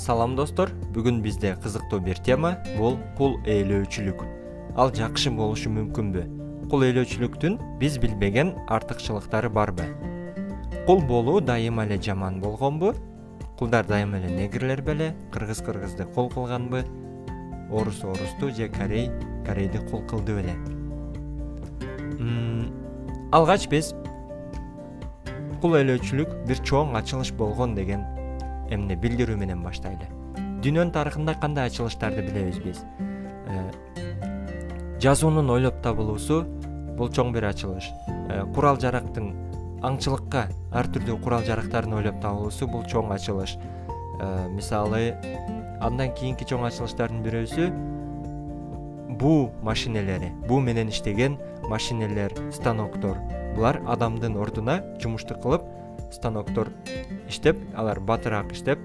салам достор. Бүгүн бизде кызыктуу бир тема бул кул ээлөөчүлүк ал жакшы болушу мүмкүнбү. Кул ээлөөчүлүктүн биз билбеген артыкчылыктары барбы? Кул болуу дайыма эле жаман болгонбу? Кулдар дайыма эле негрлер беле кыргыз кыргызды кул кылганбы? Орус орусту же корей корейди кул кылды беле. Алгач биз кул ээлөөчүлүк бир чоң ачылыш болгон деген эмне билдирүү менен баштайлы. Дүйнөнүн тарыхында кандай ачылыштарды билебиз биз э, жазуунун ойлоп табылуусу бул чоң бир ачылыш. Э, курал жарактын аңчылыкка ар түрдүү курал жарактарын ойлоп табылуусу бул чоң ачылыш. Э, мисалы андан кийинки чоң ачылыштардын бирөөсү буу машинелери буу менен иштеген машинелер станоктор. Булар адамдын ордуна жумушту кылып станоктор иштеп алар батыраак иштеп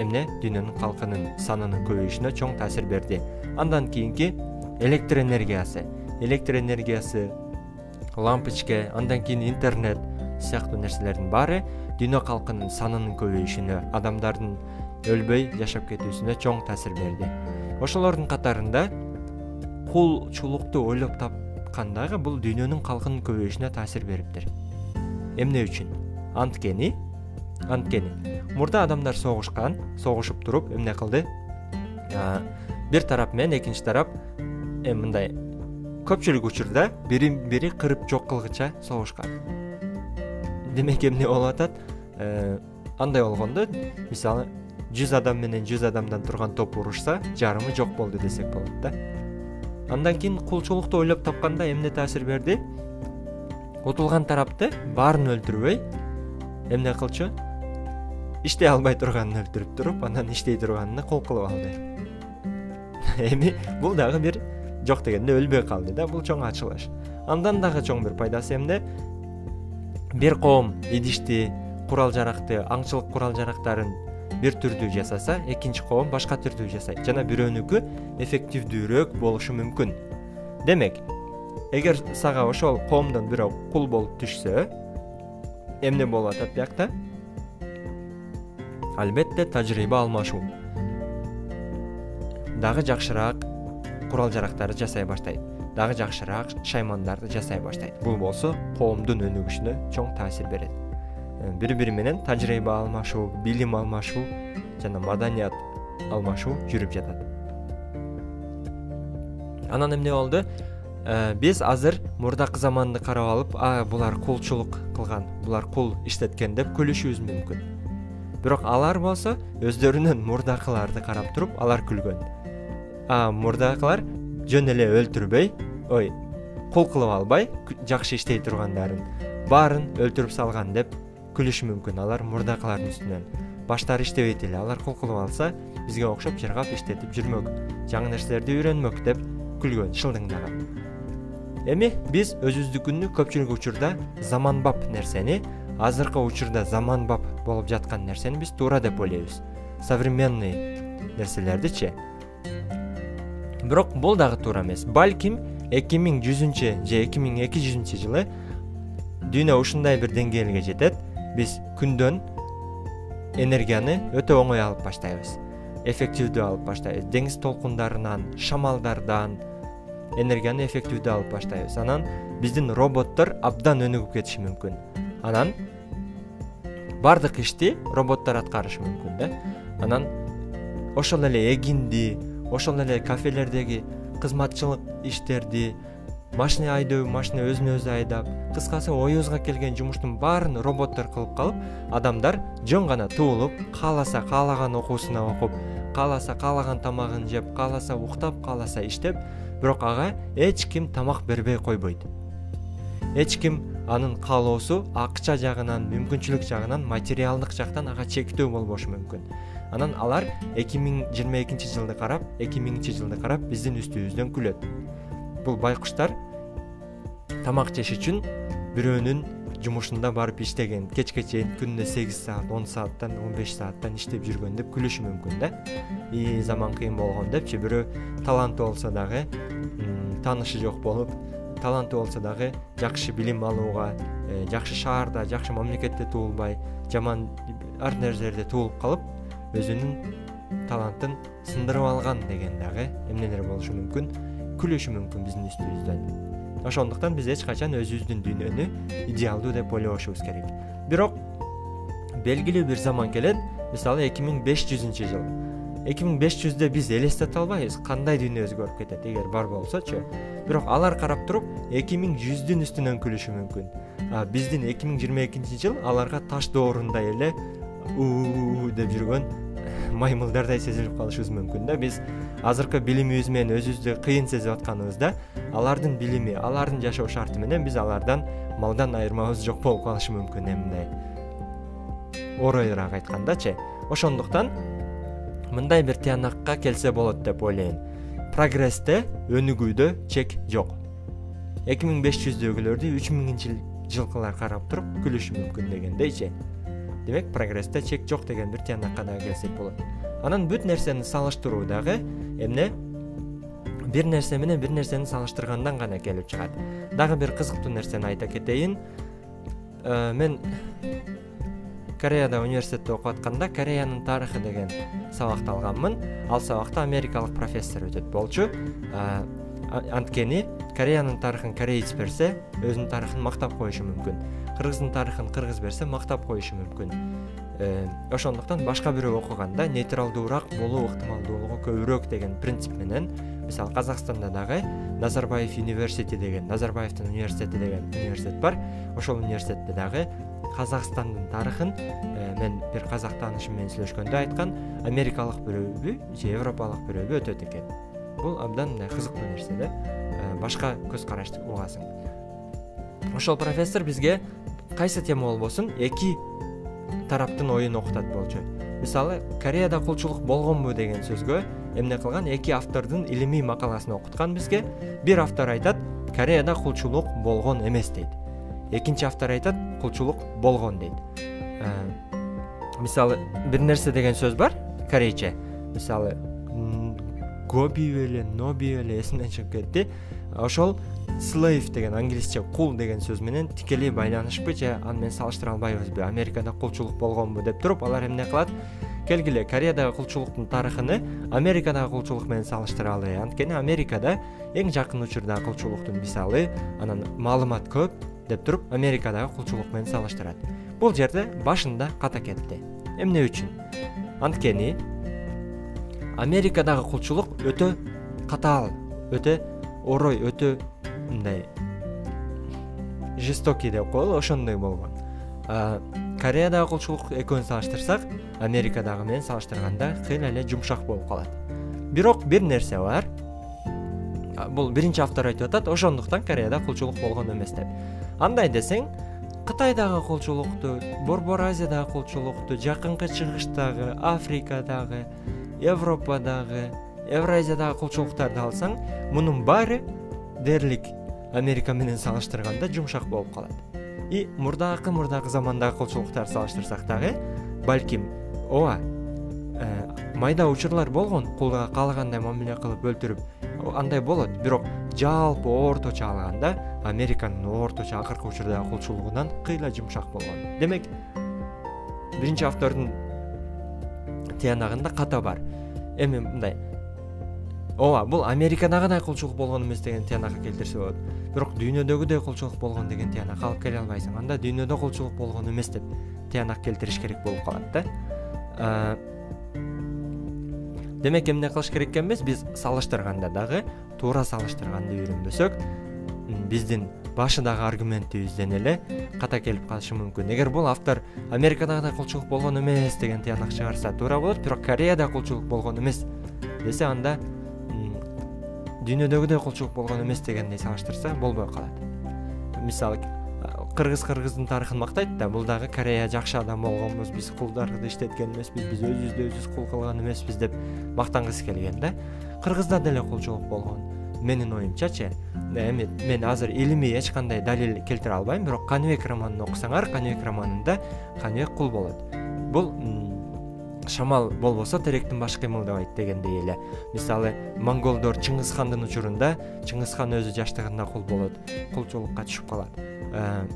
эмне дүйнөнүн калкынын санынын көбөйүшүнө чоң таасир берди. Андан кийинки электр энергиясы электр энергиясы лампочка андан кийин интернет сыяктуу нерселердин баары дүйнө калкынын санынын көбөйүшүнө адамдардын өлбөй жашап кетүүсүнө чоң таасир берди. Ошолордун катарында кулчулукту ойлоп тапкан дагы бул дүйнөнүн калкынын көбөйүшүнө таасир бериптир. Эмне үчүн анткени. Анткени. Мурда адамдар согушкан согушуп туруп эмне кылды? Бир тарап менен экинчи тарап эми мындай көпчүлүк учурда бирин бири кырып жок кылгыча согушкан. Демек эмне болуп атат? Э, андай болгондо мисалы жүз адам менен жүз адамдан турган топ урушса жарымы жок болду десек болот да. Андан кийин кулчулукту ойлоп тапканда эмне таасир берди? Утулган тарапты баарын өлтүрбөй эмне кылчу? Иштей албай турганын өлтүрүп туруп анан иштей турганына кул кылып алды. Эми бул дагы бир жок дегенде өлбөй калды да бул чоң ачылыш. Андан дагы чоң бир пайдасы эмне? Бир коом идишти курал жаракты аңчылык курал жарактарын бир түрдүү жасаса экинчи коом башка түрдүү жасайт. Жана бирөөнүкү эффективдүүрөөк болушу мүмкүн. Демек эгер сага ошол коомдон бирөө кул болуп түшсө эмне болуп атат биякта албетте тажрыйба алмашуу. Дагы жакшыраак курал жарактарды жасай баштайт. Дагы жакшыраак шаймандарды жасай баштайт. Бул болсо коомдун өнүгүшүнө чоң таасир берет. Э, бири бири менен тажрыйба алмашуу билим алмашуу жана маданият алмашуу жүрүп жатат. Анан эмне болду биз азыр мурдакы заманды карап алып булар кулчулук кылган булар кул иштеткен деп күлүшүбүз мүмкүн. Бирок алар болсо өздөрүнүн мурдакыларды карап туруп алар күлгөн. А мурдакылар жөн эле өлтүрбөй ой кул кылып албай жакшы иштей тургандарын баарын өлтүрүп салган деп күлүшү мүмкүн алар мурдакылардын үстүнөн. Баштары иштебейт эле алар кул кылып алса бизге окшоп жыргап иштетип жүрмөк жаңы нерселерди үйрөнмөк деп күлгөн шылдыңдаган эми биз өзүбүздүкүнү көпчүлүк учурда заманбап нерсени азыркы учурда заманбап болуп жаткан нерсени биз туура деп ойлойбуз. Современный нерселердичи? Бирок бул дагы туура эмес. Балким эки миң жүзүнчү же эки миң эки жүзүнчү жылы дүйнө ушундай бир деңгээлге жетет биз күндөн энергияны өтө оңой алып баштайбыз. Эффективдүү алып баштайбыз. Деңиз толкундарынан шамалдардан энергияны эффективдүү алып баштайбыз. Анан биздин роботтор абдан өнүгүп кетиши мүмкүн. Анан баардык ишти роботтор аткарышы мүмкүн да. Анан ошол эле эгинди ошол эле кафелердеги кызматчылык иштерди машина айдоо машина өзүн өзү айдап кыскасы оюбузга келген жумуштун баарын роботтор кылып калып адамдар жөн гана туулуп кааласа каалаган окуусуна окуп кааласа каалаган тамагын жеп кааласа уктап кааласа иштеп бирок ага эч ким тамак бербей койбойт. Эч ким анын каалоосу акча жагынан мүмкүнчүлүк жагынан материалдык жактан ага чектөө болбошу мүмкүн. Анан алар эки миң жыйырма экинчи жылды карап эки миңинчи жылды карап биздин үстүбүздөн күлөт. Бул байкуштар тамак жеш үчүн бирөөнүн жумушунда барып иштеген. Кечке чейин күнүнө сегиз саат он сааттан он беш сааттан иштеп жүргөн деп күлүшү мүмкүн да. И заман кыйын болгон депчи бирөө таланты болсо дагы таанышы жок болуп таланты болсо дагы жакшы билим алууга э, жакшы шаарда жакшы мамлекетте туулбай жаман ар нерселерде туулуп калып өзүнүн талантын сындырып алган деген дагы эмнелер болушу мүмкүн күлүшү мүмкүн биздин үстүбүздөн ошондуктан биз эч качан өзүбүздүн дүйнөнү идеалдуу деп ойлобошубуз керек. Бирок белгилүү бир заман келет мисалы эки миң беш жүзүнчү жыл. эки миң беш жүздө биз элестете албайбыз кандай дүйнө өзгөрүп кетет? Эгер бар болсочу. Бирок алар карап туруп эки миң жүздүн үстүнөн күлүшү мүмкүн. Биздин эки миң жыйырма экинчи жыл аларга таш доорундай эле уу деп жүргөн маймылдардай сезилип калышыбыз мүмкүн да биз азыркы билимибиз менен өзүбүздү кыйын сезип атканыбызда алардын билими алардын жашоо шарты менен биз алардан малдан айырмабыз жок болуп калышы мүмкүн эми мындай. Оройраак айткандачы ошондуктан мындай бир тыянакка келсе болот деп ойлойм. Прогрессте өнүгүүдө чек жок. Эки миң беш жүздөгүлөрдү үч миңинчи жылкылар карап туруп күлүшү мүмкүн дегендейчи. Демек прогрессте чек жок деген бир тыянакка дагы келсек болот. Анан бүт нерсени салыштыруу дагы эмне? Бир нерсе менен бир нерсени салыштыргандан гана келип чыгат. Дагы бир кызыктуу нерсени айта кетейин. Э, мен кореяда университетте окуп атканда кореянын тарыхы деген сабакты алганмын. Ал сабакта америкалык профессор өтөт болчу. Э, анткени кореянын тарыхын кореец берсе өзүнүн тарыхын мактап коюшу мүмкүн. Кыргыздын тарыхын кыргыз берсе мактап коюшу мүмкүн ошондуктан башка бирөө окуганда нейтралдуураак болуу ыктымалдуулугу көбүрөөк деген принцип менен мисалы казакстанда дагы назарбаев университи деген назарбаевдин университети деген университет бар. Ошол университетте дагы казакстандын тарыхын э, мен бир казак таанышым менен сүйлөшкөндө айткан америкалык бирөөбү же европалык бирөөбү өтөт экен. Бул абдан мындай кызыктуу нерсе да э, башка көз карашты угасың. Ошол профессор бизге кайсы тема болбосун? Эки тараптын оюн окутат болчу. Мисалы кореяда кулчулук болгонбу деген сөзгө эмне кылган эки автордун илимий макаласын окуткан бизге бир автор айтат кореяда кулчулук болгон эмес дейт. Экинчи автор айтат кулчулук болгон дейт. Э, мисалы бир нерсе деген сөз бар корейче. Мисалы гоби беле ноби беле эсимден чыгып кетти. Ошол слейв деген англисче кул деген сөз менен тикелей байланышпы же аны менен салыштыра албайбызбы? Америкада кулчулук болгонбу деп туруп алар эмне кылат? Келгиле кореядагы кулчулуктун тарыхыны америкадагы кулчулук менен салыштыралы анткени америкада эң жакын учурдагы кулчулуктун мисалы анан маалымат көп деп туруп америкадагы кулчулук менен салыштырат. Бул жерде башында ката кетти. Эмне үчүн? Анткени америкадагы кулчулук өтө катаал өтө орой өтө мындай жестокий деп коелу ошондой болгон. Кореядагы кулчулук экөөнүн салыштырсак америкадагы менен салыштырганда кыйла эле жумшак болуп калат. Бирок бир нерсе бар. Бул биринчи автор айтып атат ошондуктан кореяда кулчулук болгон эмес деп. Андай десең кытайдагы кулчулукту борбор азиядагы кулчулукту жакынкы чыгыштагы африкадагы европадагы евразиядагы кулчулуктарды алсаң мунун баары дээрлик америка менен салыштырганда жумшак болуп калат. И мурдакы мурдакы замандагы кулчулуктарды салыштырсак дагы балким ооба э, майда учурлар болгон кулга каалагандай мамиле кылып өлтүрүп андай болот. Бирок жалпы орточо алганда американын орточо акыркы учурдагы кулчулугунан кыйла жумшак болгон. Демек биринчи автордун тыянагында ката бар. Эми мындай ооба бул америкадагыдай кулчулук болгон эмес деген тыянакка келтирсе болот бирок дүйнөдөгүдөй кулчулук болгон деген тыянакка алып келе албайсың. Анда дүйнөдө кулчулук болгон эмес деп тыянак келтириш керек болуп калат да. Демек эмне кылыш керек экенбиз? Биз салыштырганда дагы туура салыштырганды үйрөнбөсөк биздин башыдагы аргументибизден эле ката келип калышы мүмкүн. Эгер бул автор америкадагыдай кулчулук болгон эмес деген тыянак чыгарса туура болот. Бирок кореяда кулчулук болгон эмес десе анда дүйнөдөгүдөй кулчулук болгон эмес дегендей салыштырса болбой калат. Мисалы кыргыз кыргыздын тарыхын мактайт да бул дагы корея жакшы адам болгонбуз биз кулдарды иштеткен эмеспиз биз өзүбүздү өзүбүз кул кылган эмеспиз деп мактангысы келген да. Кыргызда деле кулчулук болгон. Менин оюмчачы эми мен азыр илимий эч кандай далил келтире албайм бирок каныбек романын окусаңар каныбек романында каныбек кул болот. Бул шамал болбосо теректин башы кыймылдабайт дегендей эле. Мисалы монголдор чыңгыз хандын учурунда чыңгыз хан өзү жаштыгында кул болот кулчулукка түшүп калат. Э,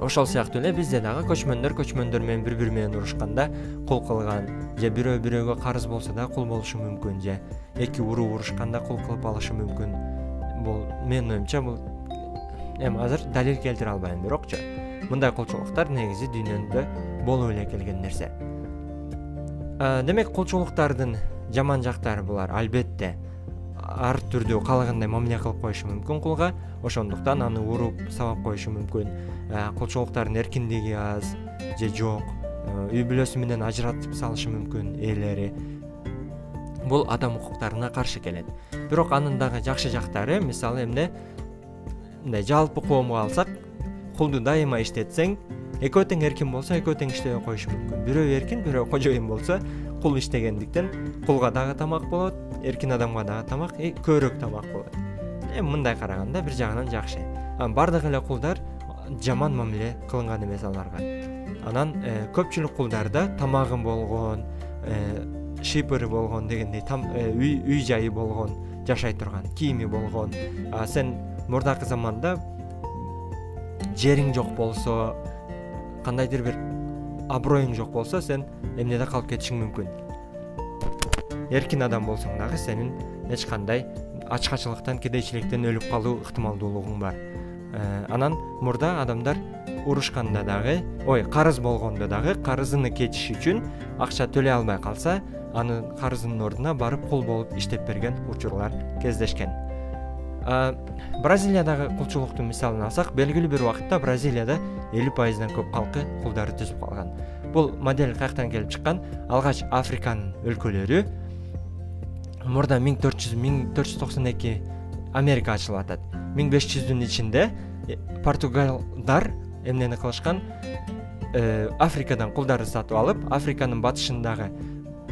ошол сыяктуу эле бизде дагы көчмөндөр көчмөндөр менен бири бири менен урушканда кул кылган же бирөө бирөөгө карыз болсо да кул болушу мүмкүн же эки уруу урушканда кул кылып алышы мүмкүн. Бул менин оюмча бул эми азыр далил келтире албайм бирокчу мындай кулчулуктар негизи дүйнөдө болуп эле келген нерсе демек кулчулуктардын жаман жактары булар албетте. Ар түрдүү каалагандай мамиле кылып коюшу мүмкүн кулга ошондуктан аны уруп сабап коюшу мүмкүн. Кулчулуктардын эркиндиги аз же жок. Үй бүлөсү менен ажыратып салышы мүмкүн ээлери. Бул адам укуктарына каршы келет. Бирок анын дагы жакшы жактары мисалы эмне? Мындай жалпы коомго алсак кулду дайыма иштетсең экөө тең эркин болсо экөө тең иштебей коюшу мүмкүн. Бирөө эркин бирөө кожоюн болсо кул иштегендиктен кулга дагы тамак болот эркин адамга дагы тамак и көбүрөөк тамак болот. Эми мындай караганда бир жагынан жакшы. Баардык эле кулдар жаман мамиле кылынган эмес аларга. Анан э, көпчүлүк кулдарда тамагы болгон э, шипыры болгон дегендей э, үй жайы болгон жашай турган кийими болгон. Сен мурдакы заманда жериң жок болсо кандайдыр бир аброюң жок болсо сен эмнеде калып кетишиң мүмкүн. Эркин адам болсоң дагы сенин эч кандай ачкачылыктан кедейчиликтен өлүп калуу ыктымалдуулугуң бар. Э, анан мурда адамдар урушканда дагы ой карыз болгондо дагы карызын кечиш үчүн акча төлөй албай калса анын карызынын ордуна барып кул болуп иштеп берген учурлар кездешкен бразилиядагы кулчулуктун мисалын алсак белгилүү бир убакытта бразилияда элүү пайыздан көп калкы кулдарды түзүп калган. Бул модель каяктан келип чыккан? Алгач африканын өлкөлөрү. Мурда миң төрт жүз миң төрт жүз токсон эки америка ачылып атат. Миң беш жүздүн ичинде э, португалдар эмнени кылышкан? Э, африкадан кулдарды сатып алып африканын батышындагы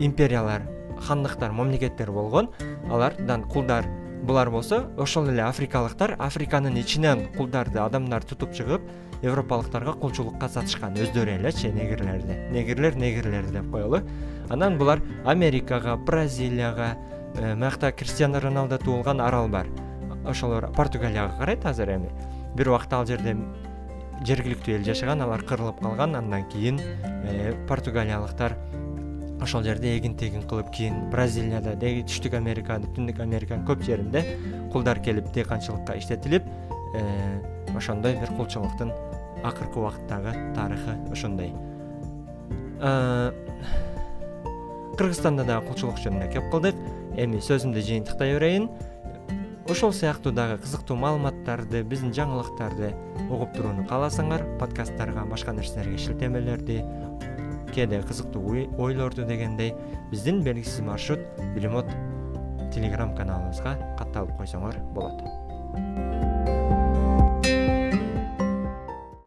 империялар хандыктар мамлекеттер болгон алардан кулдар булар болсо ошол эле африкалыктар африканын ичинен кулдарды адамдар тутуп чыгып европалыктарга кулчулукка сатышкан. Өздөрү элечи негрлерди негрлер негрлер деп коелу. Анан булар америкага бразилияга э, мыякта криштиано роналдо туулган арал бар. Ошолор португалияга карайт азыр эми. Бир убакта ал жерде жергиликтүү эл жашаган алар кырылып калган. Андан кийин э, португалиялыктар ошол жерде эгин тегин кылып кийин бразилияда деги түштүк американын түндүк американын көп жеринде кулдар келип дыйканчылыкка иштетилип э, ошондой бир кулчулуктун акыркы убакыттагы тарыхы ошондой. Э, кыргызстанда дагы кулчулук жөнүндө кеп кылдык. Эми сөзүмдү жыйынтыктай берейин ошол сыяктуу дагы кызыктуу маалыматтарды биздин жаңылыктарды угуп турууну кааласаңар подкасттарга башка нерселерге шилтемелерди кээде кызыктуу ойлорду дегендей биздин белгисиз маршрут билимот телеграм каналыбызга катталып койсоңор болот